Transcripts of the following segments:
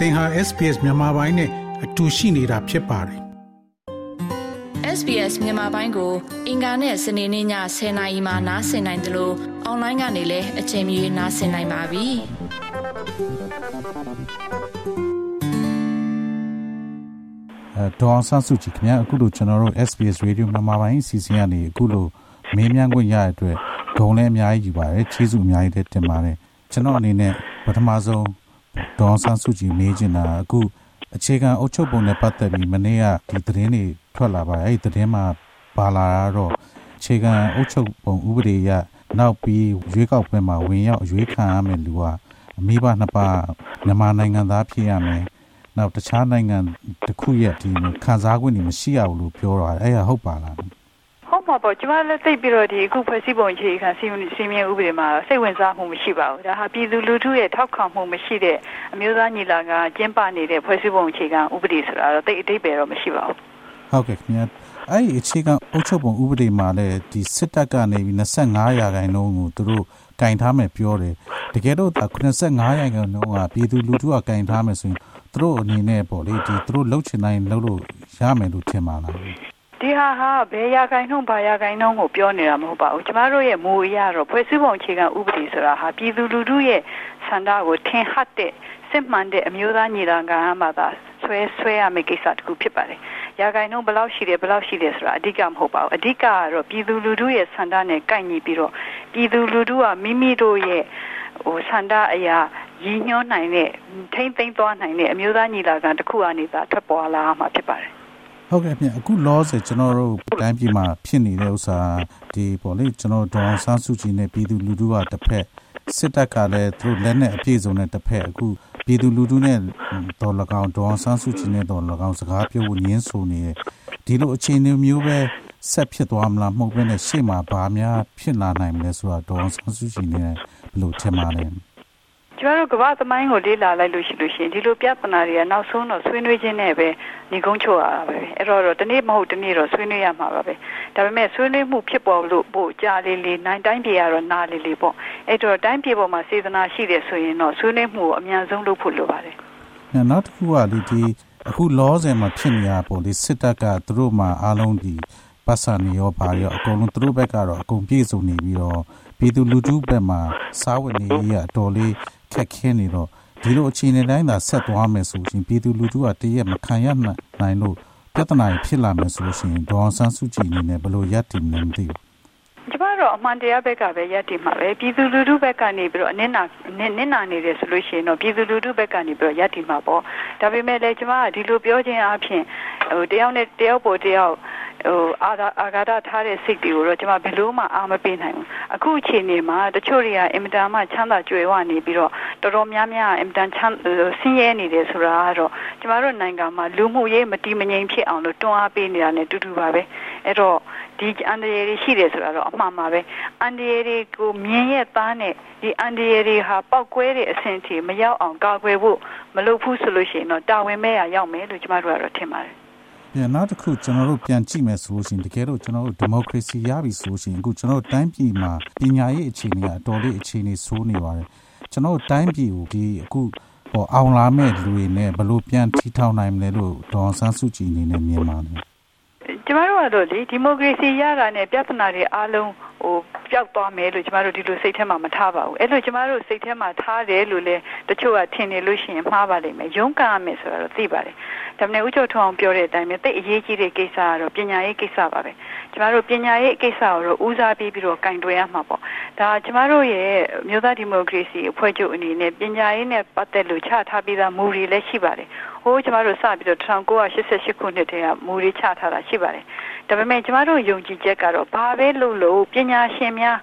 သင်ဟာ SPS မြန်မာပိုင်းနဲ့အတူရှိနေတာဖြစ်ပါတယ် SBS မြန်မာပိုင်းကို အင်ကာနဲ့စနေနေ့ည10:00နာရီမှနားဆင်နိုင်တယ်လို့အွန်လိုင်းကနေလည်းအချိန်မီနားဆင်နိုင်ပါပြီ။အဲဒေါ်ဆန်းစုကြည်ခင်ဗျာအခုလိုကျွန်တော်တို့ SBS Radio မြန်မာပိုင်းအစီအစဉ်ကနေအခုလိုမေးမြန်းခွင့်ရတဲ့အတွက်ဂုဏ်လည်းအများကြီးယူပါတယ်ကျေးဇူးအများကြီးတင်ပါတယ်ကျွန်တော်အနေနဲ့ပထမဆုံး ဒေါ်ဆန်းစုကြည်မေးချင်တာအခုအခြေခံအုပ်ချုပ်ပုံနဲ့ပတ်သက်ပြီးမနေ့ကဒီသတင်းတွေထွက်လာပါတယ်အဲ့ဒီသတင်းမှာပါလာတော့အခြေခံအုပ်ချုပ်ပုံဥပဒေရနောက်ပြီးရွေးကောက်ပွဲမှာဝင်ရောက်ရွေးခံရမယ့်လူကအမိဘနှစ်ပါးမြန်မာနိုင်ငံသားဖြစ်ရမယ်နောက်တခြားနိုင်ငံတစ်ခုရဲ့ဒီခံစား권တွေမရှိရဘူးလို့ပြောတာအဲ့ဒါဟုတ်ပါလား ဟုတ်ပါပေါ့ကျမလည်းသိပြီးတော့ဒီအခုဖွဲ့စည်းပုံအခြေခံစီစီမံဥပဒေမှာစိတ်ဝင်စားမှုမရှိပါဘူးဒါဟာပြည်သူလူထုရဲ့ထောက်ခံမှုမရှိတဲ့အမျိုးသားညီလာခံကျင်းပနေတဲ့ဖွဲ့စည်းပုံအခြေခံဥပဒေဆိုတာတော့တိတ်အတိတ်ပဲတော့မရှိပါဘူးဟုတ်ကဲ့ခင်ဗျာအဲ့ဒီအခြေခံအုပ်ချုပ်ပုံဥပဒေမှာလည်းဒီစစ်တပ်ကနေပြီး25ရာခိုင်နှုန်းကိုသူတို့ကင်ထားမယ်ပြောတယ်တကယ်တော့85ရာခိုင်နှုန်းကပြည်သူလူထုကကင်ထားမယ်ဆိုရင်သူတို့အနေနဲ့ပေါ့လေဒီသူတို့လှုပ်ချင်တိုင်းလှုပ်လို့ရမယ်လို့ထင်ပါလား ဒီဟာဟာဘယ်ရာခိုင်နှုန်းဘာရာခိုင်နှုန်းကိုပြောနေတာမဟုတ်ပါဘူးကျမတို့ရဲ့မူအရတော့ဖွဲ့စည်းပုံအခြေခံဥပဒေဆိုတာဟာပြည်သူလူထုရဲ့ဆန္ဒကိုထင်ဟပ်တဲ့စစ်မှန်တဲ့အမျိုးသားညီလာခံမှာသာဆွဲဆွဲရမယ့်ကိစ္စတခုဖြစ်ပါတယ်ရာခိုင်နှုန်းဘယ်လောက်ရှိတယ်ဘယ်လောက်ရှိတယ်ဆိုတာအဓိကမဟုတ်ပါဘူးအဓိကကတော့ပြည်သူလူထုရဲ့ဆန္ဒနဲ့ကိုက်ညီပြီးတော့ပြည်သူလူထုကမိမိတို့ရဲ့ဟိုဆန္ဒအရာရည်ညွှန်းနိုင်တဲ့ထိမ့်သိမ်းသွားနိုင်တဲ့အမျိုးသားညီလာခံတစ်ခုအနေသာထွက်ပေါ်လာမှာဖြစ်ပါတယ် ဟုတ်ကဲ့ပြင်အခုလောဆယ်ကျွန်တော်တို့တိုင်းပြည်မှာဖြစ်နေတဲ့ဥစ္စာဒီပေါ့လေကျွန်တော်ဒေါ်ဆန်းစုကြည်နဲ့ပြည်သူလူထုကတစ်ဖက်စစ်တပ်ကလည်းသူတို့လက်နဲ့အပြည့်စုံနဲ့တစ်ဖက်အခုပြည်သူလူထုနဲ့ဒေါ်လကောင်ဒေါ်ဆန်းစုကြည်နဲ့ဒေါ်လကောင်စကားပြောဖို့ညင်းဆိုနေတယ်ဒီလိုအခြေအနေမျိုးပဲဆက်ဖြစ်သွားမလားမဟုတ်ဘဲနဲ့ရှေ့မှာဘာများဖြစ်လာနိုင်မလဲဆိုတာဒေါ်ဆန်းစုကြည်နဲ့ဘယ်လိုထင်ပါလဲ ကျမတို့ကမ္ဘာသမိုင်းကိုလေ့လာလိုက်လို့ရှိလို့ရှိရင်ဒီလိုပြဿနာတွေကနောက်ဆုံးတော့ဆွေးနွေးခြင်းနဲ့ပဲညီကုန်းချိုရတာပဲအဲ့တော့တော့တနေ့မဟုတ်တနေ့တော့ဆွေးနွေးရမှာပါပဲဒါပေမဲ့ဆွေးနွေးမှုဖြစ်ပေါ်လို့ပို့ကြာလေးလေးနိုင်တိုင်းပြည်ကတော့နားလေးလေးပေါ့အဲ့တော့တိုင်းပြည်ပေါ်မှာစေတနာရှိတယ်ဆိုရင်တော့ဆွေးနွေးမှုကိုအများဆုံးလုပ်ဖို့လိုပါတယ်နောက်တစ်ခုကဒီဒီအခုလောဆယ်မှာဖြစ်နေရပေါ့ဒီစစ်တပ်ကသူတို့မှာအားလုံးဒီပတ်စံနေရောပါရောအကုန်လုံးသူတို့ဘက်ကတော့အကုန်ပြည့်စုံနေပြီးတော့ပြည်သူလူထုဘက်မှာစားဝတ်နေရေးအတော်လေး ခက်ခဲနေတော့ဒီလိုအခြေအနေတိုင်းသာဆက်သွားမယ်ဆိုရင်ပြည်သူလူထုကတရက်မခံရနိုင်လို့ပြဿနာဖြစ်လာမယ်ဆိုရှင်ဒေါ်ဆန်းစုကြည်အနေနဲ့ဘယ်လိုရပ်တည်မလဲမသိဘူးကျမတို့အမှန်တရားဘက်ကပဲရပ်တည်မှာပဲပြည်သူလူထုဘက်ကနေပြီးတော့အနစ်နာနစ်နာနေတယ်ဆိုလို့ရှိရင်တော့ပြည်သူလူထုဘက်ကနေပြီးတော့ရပ်တည်မှာပေါ့ဒါပေမဲ့လည်းကျမကဒီလိုပြောခြင်းအပြင်ဟိုတယောက်နဲ့တယောက်ပေါ်တယောက် ဟိုအာအာဂါဒထားတဲ့စိတ်တွေကိုတော့ကျွန်မဘယ်လို့မှအားမပေးနိုင်ဘူးအခုအချိန်นี้မှာတချို့တွေကအင်မတန်မှချမ်းသာကြွယ်ဝနေပြီးတော့တော်တော်များများအင်မတန်ချမ်းဆင်းရဲနေတယ်ဆိုတာကတော့ကျွန်တော်တို့နိုင်ငံမှာလူမှုရေးမတည်မငြိမ်ဖြစ်အောင်လို့တွန်းအားပေးနေတာနဲ့တူတူပါပဲအဲ့တော့ဒီအန်ဒီရီရှိတယ်ဆိုတာတော့အမှန်ပါပဲအန်ဒီရီကိုမြင်ရဲ့သားနဲ့ဒီအန်ဒီရီဟာပောက်ကွဲတဲ့အဆင့်ထိမရောက်အောင်ကာကွယ်ဖို့မလုပ်ဘူးဆိုလို့ရှိရင်တော့တာဝန်မဲ့ရရောက်မယ်လို့ကျွန်တော်တို့ကတော့ထင်ပါတယ် ပြန်နောက်တစ်ခုကျွန်တော်တို့ပြန်ကြည့်မယ်ဆိုလို့ရှိရင်တကယ်တော့ကျွန်တော်တို့ဒီမိုကရေစီရပြီဆိုလို့ရှိရင်အခုကျွန်တော်တို့တိုင်းပြည်မှာပညာရေးအခြေအနေကအတော်လေးအခြေအနေဆိုးနေပါတယ်ကျွန်တော်တို့တိုင်းပြည်ကိုဒီအခုဟောအောင်လာမဲ့လူတွေနဲ့ဘလို့ပြန်ထီထောင်နိုင်မလဲလို့ဒေါ်ဆန်းစုကြည်အနေနဲ့မြင်ပါတယ်ကျမတို့ကတော့လေဒီမိုကရေစီရတာနဲ့ပြဿနာတွေအားလုံးဟိုပျောက်သွားမယ်လို့ကျမတို့ဒီလိုစိတ်ထဲမှာမထားပါဘူးအဲ့လိုကျမတို့စိတ်ထဲမှာထားတယ်လို့လေတချို့ကထင်နေလို့ရှိရင်မှားပါလိမ့်မယ်ရုန်းကန်ရမယ်ဆိုတာတော့သိပါတယ် ဒါပေမဲ့ဦးကျော်ထွန်းအောင်ပြောတဲ့အတိုင်းပဲတိတ်အရေးကြီးတဲ့ကိစ္စကတော့ပညာရေးကိစ္စပါပဲကျမတို့ပညာရေးကိစ္စကိုတော့ဦးစားပေးပြီးတော့ကင်တွယ်ရမှာပေါ့ဒါကျမတို့ရဲ့မြို့သားဒီမိုကရေစီအဖွဲ့ချုပ်အနေနဲ့ပညာရေးနဲ့ပတ်သက်လို့ချထားပြီးသားမူတွေလည်းရှိပါတယ်ဟိုးကျမတို့စပြီးတော့1988ခုနှစ်တည်းကမူတွေချထားတာရှိပါတယ်ဒါပေမဲ့ကျမတို့ယုံကြည်ချက်ကတော့ဘာပဲလုပ်လို့ပညာရှင်များ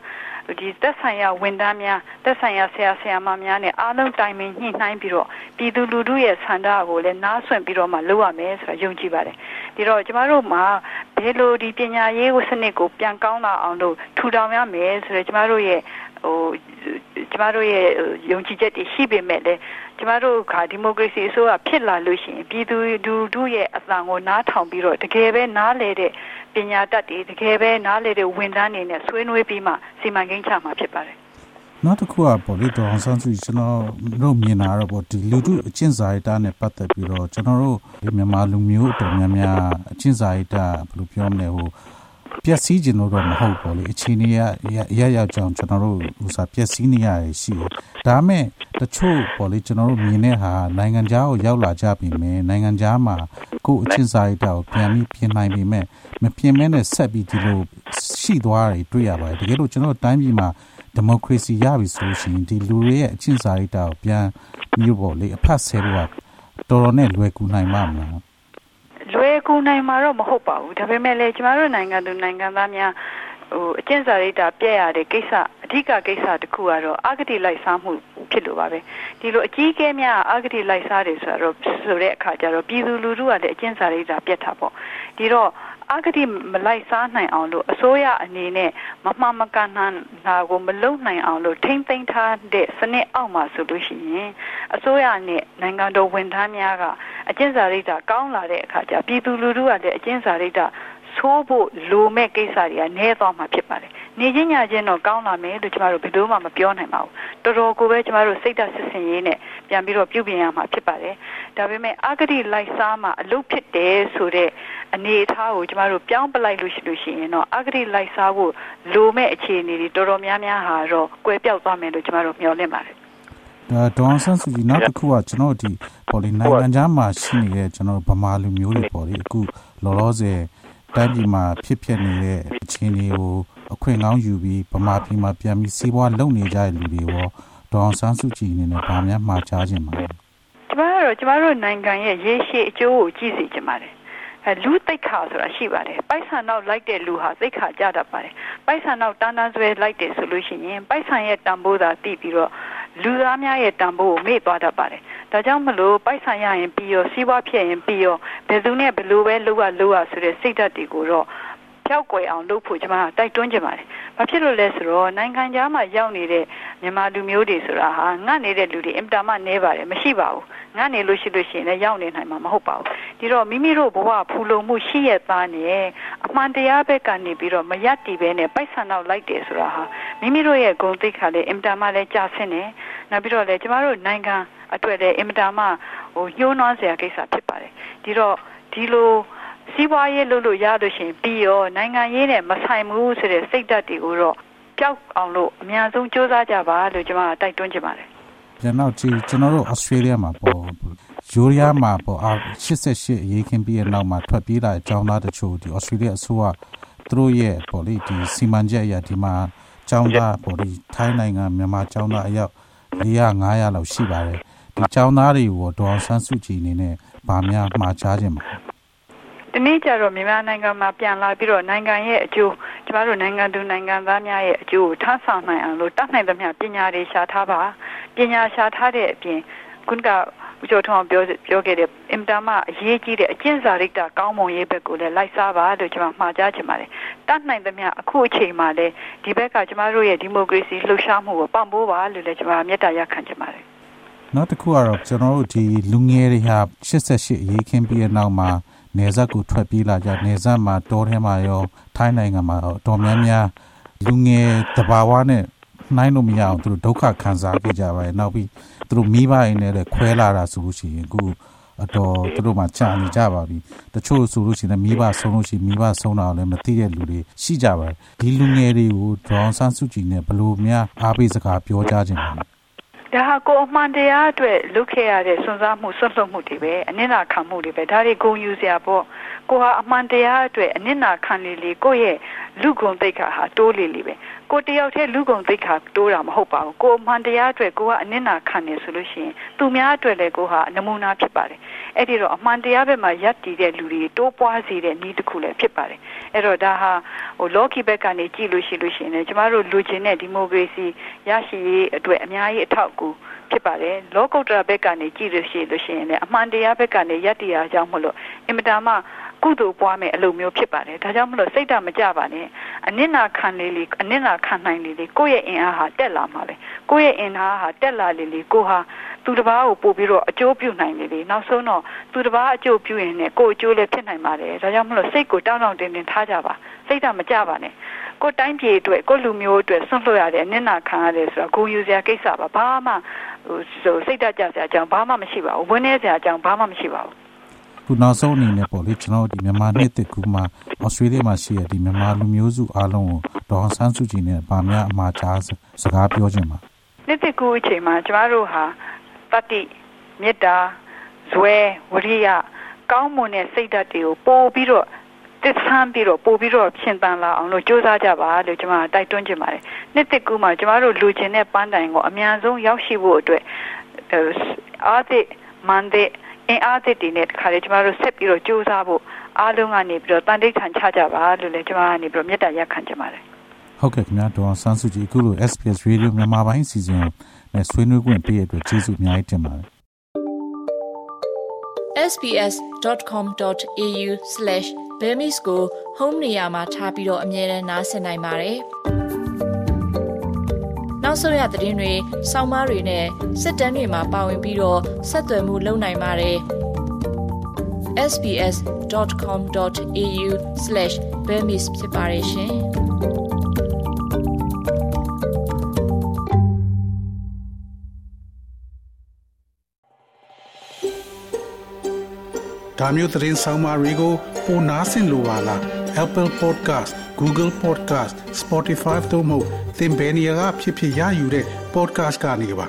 ဒီသက်ဆိုင်ရာဝန်ထမ်းများသက်ဆိုင်ရာဆရာဆရာမများနဲ့အားလုံးတိုင်ပင်ညှိနှိုင်းပြီးတော့ပြည်သူလူထုရဲ့ဆန္ဒကိုလည်းနားဆွင့်ပြီးတော့မှလုပ်ရမယ်ဆိုတာယုံကြည်ပါတယ်ဒီတော့ကျမတို့မှာဘယ်လိုဒီပညာရေးကိုစနစ်ကိုပြန်ကောင်းလာအောင်လို့ထူထောင်ရမယ်ဆိုတော့ကျမတို့ရဲ့ဟို ကျမတို့ရဲ့ယုံကြည်ချက်တွေရှိပေမဲ့လည်းကျမတို့ကဒီမိုကရေစီအစိုးရဖြစ်လာလို့ရှိရင်ပြည်သူလူထုရဲ့အသံကိုနားထောင်ပြီးတော့တကယ်ပဲနားလေတဲ့ပညာတတ်တွေတကယ်ပဲနားလေတဲ့ဝန်ထမ်းတွေနဲ့ဆွေးနွေးပြီးမှစီမံကိန်းချမှာဖြစ်ပါတယ်နနောက်တစ်ခုကပေါ့လေတော်အောင်ဆန်းစုကျွန်တော်တို့မြင်တာတော့ပေါ့ဒီလူထုအကျင့်စာရိတ္တနဲ့ပတ်သက်ပြီးတော့ကျွန်တော်တို့မြန်မာလူမျိုးအတော်များများအကျင့်စာရိတ္တဘယ်လိုပြောမလဲဟို ပျက်စီးခြင်းလို့တော့မဟုတ်ပေါ့လေအချိန်ကြီးရရရောက်ကြောင်ကျွန်တော်တို့ဥစားပျက်စီးနေရရှိတယ်ဒါမဲ့တချို့ပေါ့လေကျွန်တော်တို့မြင်တဲ့ဟာနိုင်ငံခြားကိုရောက်လာကြပြီမယ်နိုင်ငံခြားမှာကိုယ်အချင်းစာရိတ္တကိုပြန်ပြီးပြင်နိုင်ပြီမဲ့မပြင်မဲနဲ့ဆက်ပြီးဒီလိုရှိသွားတယ်တွေ့ရပါတယ်တကယ်လို့ကျွန်တော်တိုင်းပြည်မှာဒီမိုကရေစီရပြီဆိုလို့ရှိရင်ဒီလူတွေရဲ့အချင်းစာရိတ္တကိုပြန်မျိုးပေါ့လေအဖတ်ဆဲလို့ကတော်တော်နဲ့လွယ်ကူနိုင်မှာမလားလွယ် ကူနိုင်မှာတော့မဟုတ်ပါဘူးဒါပေမဲ့လည်းကျမတို့နိုင်ငံသူနိုင်ငံသားများ ဟိုအကျင့်စာရိတ္တပြည့်ရတဲ့ကိစ္စအဓိကကိစ္စတစ်ခုကတော့အာဂတိလိုက်စားမှုဖြစ်လို့ပါပဲဒီလိုအကြီးအကဲများအာဂတိလိုက်စားတယ်ဆိုတော့ဆိုတဲ့အခါကျတော့ပြည်သူလူထုကလည်းအကျင့်စာရိတ္တပြတ်တာပေါ့ဒီတော့အာဂတိမလိုက်စားနိုင်အောင်လို့အစိုးရအနေနဲ့မမှန်မကန်နာကိုမလုံနိုင်အောင်လို့ထိမ့်သိမ်းထားတဲ့စနစ်အောက်မှာဆိုလို့ရှိရင်အစိုးရနဲ့နိုင်ငံတော်ဝန်ထမ်းများကအကျင့်စာရိတ္တကောင်းလာတဲ့အခါကျပြည်သူလူထုကလည်းအကျင့်စာရိတ္တ ဆိုးဖို့လိုမဲ့ကိစ္စတွေကနည်းသွားမှာဖြစ်ပါတယ်။နေချင်းညချင်းတော့ကောင်းလာမယ်လို့ကျမတို့ဘယ်လို့မှမပြောနိုင်ပါဘူး။တော်တော်ကိုပဲကျမတို့စိတ်ဓာတ်စစ်စင်ရေးနဲ့ပြန်ပြီးတော့ပြုပြင်ရမှာဖြစ်ပါတယ်။ဒါပေမဲ့အာဂတိလိုက်စားမှအလုပ်ဖြစ်တယ်ဆိုတဲ့အနေအထားကိုကျမတို့ပြောင်းပလိုက်လို့ရှိလို့ရှိရင်တော့အာဂတိလိုက်စားဖို့လိုမဲ့အခြေအနေတွေတော်တော်များများဟာတော့ကွဲပြောက်သွားမယ်လို့ကျမတို့မျှော်လင့်ပါတယ်။ဒါဒေါန်ဆန်စုကြည်နောက်တစ်ခုကကျွန်တော်ဒီပေါ်လီနိုင်ငံခြားမှာရှိနေတဲ့ကျွန်တော်ဗမာလူမျိုးတွေပေါ်လီအခုလောလောဆယ် တိုင်းပြည်မှာဖြစ်ပျက်နေတဲ့အခြေအနေကိုအခွင့်အရေးယူပြီးဗမာပြည်မှာပြန်ပြီးစီးပွားလုပ်နေကြတဲ့လူတွေရောဒေါအောင်ဆန်းစုကြည်အနေနဲ့ဗာများမှာကြားခြင်းပါကျမတို့ကျမတို့နိုင်ငံရဲ့ရေရှည်အကျိုးကိုကြည့်စီချင်ပါတယ်အဲလူသိက္ခာဆိုတာရှိပါတယ်ပိုက်ဆံနောက်လိုက်တဲ့လူဟာသိက္ခာကြတတ်ပါတယ်ပိုက်ဆံနောက်တန်းတန်းဆွဲလိုက်တယ်ဆိုလို့ရှိရင်ပိုက်ဆံရဲ့တန်ဖိုးသာသိပြီးတော့ လူသားများရဲ့တန်ဖိုးကိုမေ့သွားတတ်ပါတယ်ဒါကြောင့်မလို့ပိုက်ဆံရရင်ပြီးရောစီးပွားဖြစ်ရင်ပြီးရောဘယ်သူနဲ့ဘယ်လိုပဲလုပ်ရလုပ်ရဆိုတဲ့စိတ်ဓာတ်တွေကိုတော့ ဖြောက်ကွယ်အောင်လုပ်ဖို့ကျွန်မတိုက်တွန်းကြပါတယ်။ဘာဖြစ်လို့လဲဆိုတော့နိုင်ငံခြားမှာရောက်နေတဲ့မြန်မာလူမျိုးတွေဆိုတာဟာငတ်နေတဲ့လူတွေအင်တာမနဲပါတယ်မရှိပါဘူး။ငတ်နေလို့ရှိလို့ရှိရင်လည်းရောက်နေနိုင်မှာမဟုတ်ပါဘူး။ဒီတော့မိမိတို့ဘဝဖူလုံမှုရှိရသားနဲ့အမှန်တရားဘက်ကနေပြီးတော့မယက်တီပဲနဲ့ပိုက်ဆံတော့လိုက်တယ်ဆိုတာဟာမိမိတို့ရဲ့ဂုဏ်သိက္ခာလေးအင်တာမလည်းကြာဆင်းတယ်။နောက်ပြီးတော့လည်းကျမတို့နိုင်ငံအတွက်လည်းအင်တာမဟိုညှိုးနှွမ်းစရာကိစ္စဖြစ်ပါတယ်။ဒီတော့ဒီလို စီးပွားရေးလုပ်လို့ရလို့ရှိရင်ပြီးရောနိုင်ငံရေးနဲ့မဆိုင်ဘူးဆိုတဲ့စိတ်ဓာတ်တွေကိုတော့ကြောက်အောင်လို့အများဆုံးစ조사ကြပါလို့ကျွန်မတိုက်တွန်းချင်ပါတယ်။ကျွန်တော်ဒီကျွန်တော်တို့ဩစတြေးလျမှာပေါ့ယူရီးယားမှာပေါ့88အရေးခင်ပြီးတဲ့နောက်မှာထွက်ပြေးလာတဲ့အကြောင်းသားတချို့ဒီဩစတြေးလျအစိုးရသူတို့ရဲ့ပေါ့လေဒီစီမံချက်အရဒီမှာကျောင်းသားပေါ့ဒီထိုင်းနိုင်ငံမြန်မာကျောင်းသားအယောက်400 500လောက်ရှိပါတယ်ဒီကျောင်းသားတွေကိုဒေါ်ဆန်းစုကြည်အနေနဲ့ဗာများမှာချားခြင်းပါ ဒီနေ့ကျတော့မြန်မာနိုင်ငံမှာပြန်လာပြီးတော့နိုင်ငံရဲ့အကျိုးကျမတို့နိုင်ငံသူနိုင်ငံသားများရဲ့အကျိုးကိုထမ်းဆောင်နိုင်အောင်လို့တတ်နိုင်သမျှပညာတွေရှာထားပါပညာရှာထားတဲ့အပြင်ခုနကဦးကျော်ထွန်းပြောပြောခဲ့တဲ့အင်တာမအရေးကြီးတဲ့အကျင့်စာရိတ္တကောင်းမွန်ရေးဘက်ကိုလည်းလိုက်စားပါလို့ကျွန်မမှာကြားချင်ပါတယ်တတ်နိုင်သမျှအခုအချိန်မှာလည်းဒီဘက်ကကျမတို့ရဲ့ဒီမိုကရေစီလှုပ်ရှားမှုကိုပံ့ပိုးပါလို့လည်းကျွန်မမေတ္တာရပ်ခံချင်ပါတယ်နောက်တစ်ခုကတော့ကျွန်တော်တို့ဒီလူငယ်တွေဟာ88အရေးခင်းပြီးတဲ့နောက်မှာ နေဆက်ကိုထွက်ပြေးလာကြနေဆက်မှာတောထဲမှာရောထိုင်းနိုင်ငံမှာတော်များများလူငယ်တဘာဝနဲ့နှိုင်းလို့မရအောင်သူတို့ဒုက္ခခံစားကြကြပါတယ်နောက်ပြီးသူတို့မိဘအိမ်နဲ့လည်းခွဲလာတာဆိုလို့ရှိရင်အခုအတော်သူတို့မှကြာနေကြပါပြီတချို့ဆိုလို့ရှိရင်မိဘဆုံးလို့ရှိရင်မိဘဆုံးတာလည်းမသိတဲ့လူတွေရှိကြပါတယ်ဒီလူငယ်တွေကိုဒေါအောင်ဆန်းစုကြည်နဲ့ဘလို့များအားပေးစကားပြောကြခြင်းပါ ဒါဟာကိုအမှန်တရားအတွက်လုပ်ခဲ့ရတဲ့စွန့်စားမှုဆွတ်လွတ်မှုတွေပဲအနစ်နာခံမှုတွေပဲဒါတွေဂုံယူစရာပေါ့ကိုဟာအမှန်တရားအတွက်အနစ်နာခံလေလေကိုရဲ့လူဂုံသိက္ခာဟာတိုးလေလေပဲကိုတယောက်တည်းလူဂုံသိက္ခာတိုးတာမဟုတ်ပါဘူးကိုအမှန်တရားအတွက်ကိုကအနစ်နာခံနေဆိုလို့ရှိရင်သူများအတွက်လည်းကိုဟာနမူနာဖြစ်ပါတယ်အဲ့ဒီတော့အမှန်တရားဘက်မှာယက်တည်တဲ့လူတွေတိုးပွားစေတဲ့နည်းတစ်ခုလည်းဖြစ်ပါတယ်အဲ့တော့ဒါဟာဟိုလော်ကီဘက်ကနေကြည့်လို့ရှိလို့ရှိရင်လည်းကျမတို့လူချင်းတဲ့ဒီမိုကရေစီရရှိရေးအတွက်အများကြီးအထောက်အကူဖြစ်ပါတယ်လောကုတ္တရာဘက်ကနေကြည့်လို့ရှိလို့ရှိရင်လည်းအမှန်တရားဘက်ကနေယက်တည်ရအောင်မလို့အင်မတန်မှ ကုကုသိုလ်ပွားမယ်အလုပ်မျိုးဖြစ်ပါတယ်ဒါကြောင့်မလို့စိတ်ဓာတ်မကြပါနဲ့အနစ်နာခံလေးလေးအနစ်နာခံနိုင်လေးလေးကိုယ့်ရဲ့အင်အားဟာတက်လာမှာပဲကိုယ့်ရဲ့အင်အားဟာတက်လာလေးလေးကိုဟာသူတစ်ပါးကိုပို့ပြီးတော့အကျိုးပြုနိုင်လေလေနောက်ဆုံးတော့သူတစ်ပါးအကျိုးပြုရင်လည်းကိုယ်အကျိုးလည်းဖြစ်နိုင်ပါတယ်ဒါကြောင့်မလို့စိတ်ကိုတောင်းတောင်းတင်းတင်းထားကြပါစိတ်ဓာတ်မကြပါနဲ့ကိုတိုင်းပြည်အတွက်ကိုလူမျိုးအတွက်ဆွန့်လွတ်ရတယ်အနစ်နာခံရတယ်ဆိုတော့ကိုယူစရာကိစ္စပါဘာမှဟိုစိတ်ဓာတ်ကြစရာအကြောင်းဘာမှမရှိပါဘူးဝင်းနေစရာအကြောင်းဘာမှမရှိပါဘူး ခုနောက်ဆုံးအနေနဲ့ပေါ့လေကျွန်တော်ဒီမြန်မာနှစ်တကူမှာဩစတြေးလျမှာရှိတဲ့ဒီမြန်မာလူမျိုးစုအားလုံးကိုဒေါ်ဆန်းစုကြည်နဲ့ဗာများအမှားကြားစကားပြောခြင်းပါနှစ်တကူအချိန်မှာကျမတို့ဟာတတိမေတ္တာဇွဲဝရိယကောင်းမွန်တဲ့စိတ်ဓာတ်တွေကိုပို့ပြီးတော့တစ်ဆန်းပြီးတော့ပို့ပြီးတော့ရှင်းတန်လာအောင်လို့ကြိုးစားကြပါလို့ကျွန်မတိုက်တွန်းချင်ပါတယ်နှစ်တစ်ကူမှာကျမတို့လူချင်းတဲ့ပန်းတိုင်ကိုအများဆုံးရောက်ရှိဖို့အတွက်အားသည့်မန်တဲ့ အင်အားသစ်တွေနဲ့တခါလေကျမတို့ဆက်ပြီးတော့ကြိုးစားဖို့အားလုံးကနေပြီးတော့တန်တိတ်ခံချကြပါလို့လည်းကျမကနေပြီးတော့မေတ္တာရက်ခံချင်ပါတယ်ဟုတ်ကဲ့ခင်ဗျာဒေါ်ဆန်းစုကြည်အခုလို SPS Radio မြန်မာပိုင်းစီစဉ်နဲ့ဆွေးနွေးခွင့်ပေးရတဲ့အတွက်ကျေးဇူးအများကြီးတင်ပါတယ် sbs.com.au/bemis ကို home နေရာမှာထားပြီးတော့အမြဲတမ်းနှာစင်နိုင်ပါတယ်။ နောက်ဆုံးရသတင်းတွေ၊စောင်းမားတွေနဲ့စစ်တမ်းတွေမှာပါဝင်ပြီးတော့ဆက်သွယ်မှုလုပ်နိုင်ပါတယ်။ sbs.com.au/bemis ဖြစ်ပါတယ်ရှင်။ဒါမျိုးသတင်းဆောင်မာတွေကိုပိုနားဆင်လိုပါလား Apple Podcast Google Podcast Spotify တို့မှာသင်ပင်ရာဖြစ်ဖြစ်ရယူတဲ့ podcast ကနေပါ